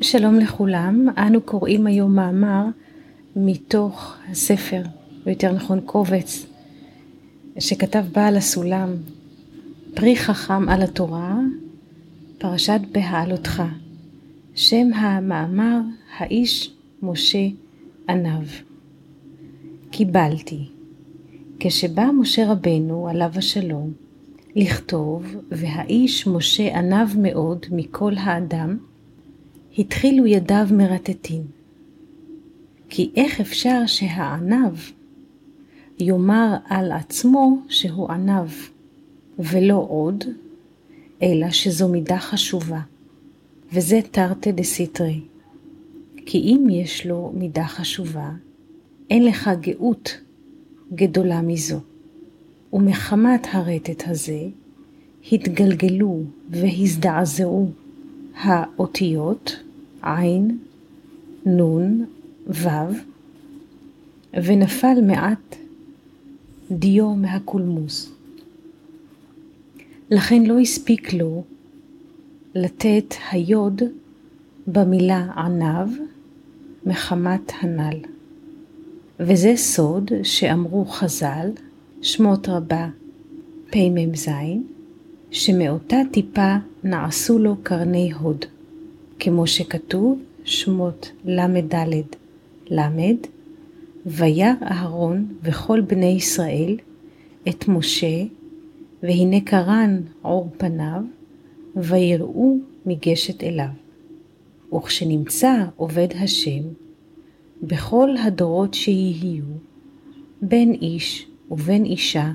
שלום לכולם, אנו קוראים היום מאמר מתוך הספר, או יותר נכון קובץ, שכתב בעל הסולם, פרי חכם על התורה, פרשת בהעלותך. שם המאמר, האיש משה עניו. קיבלתי. כשבא משה רבנו, עליו השלום, לכתוב, והאיש משה עניו מאוד מכל האדם, התחילו ידיו מרטטין. כי איך אפשר שהענב יאמר על עצמו שהוא ענב, ולא עוד, אלא שזו מידה חשובה, וזה תרתי דסיטרי. כי אם יש לו מידה חשובה, אין לך גאות גדולה מזו. ומחמת הרטט הזה, התגלגלו והזדעזעו האותיות עין, נון, וו, ונפל מעט דיו מהקולמוס. לכן לא הספיק לו לתת היוד במילה ענב מחמת הנ"ל. וזה סוד שאמרו חז"ל, שמות רבה פמ"ז, שמאותה טיפה נעשו לו קרני הוד. כמו שכתוב שמות ל"ד ל', וירא אהרון וכל בני ישראל את משה, והנה קרן עור פניו, ויראו מגשת אליו. וכשנמצא עובד השם, בכל הדורות שיהיו, בין איש ובין אישה,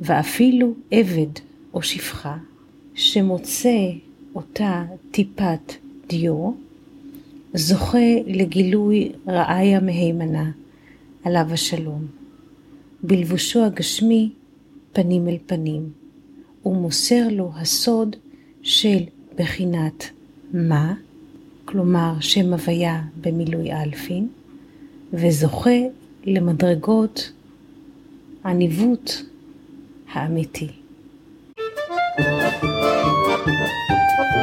ואפילו עבד או שפחה, שמוצא אותה טיפת דיו, זוכה לגילוי רעיה מהימנה, עליו השלום, בלבושו הגשמי פנים אל פנים, ומוסר לו הסוד של בחינת מה, כלומר שם הוויה במילוי אלפין, וזוכה למדרגות הניווט האמיתי. thank you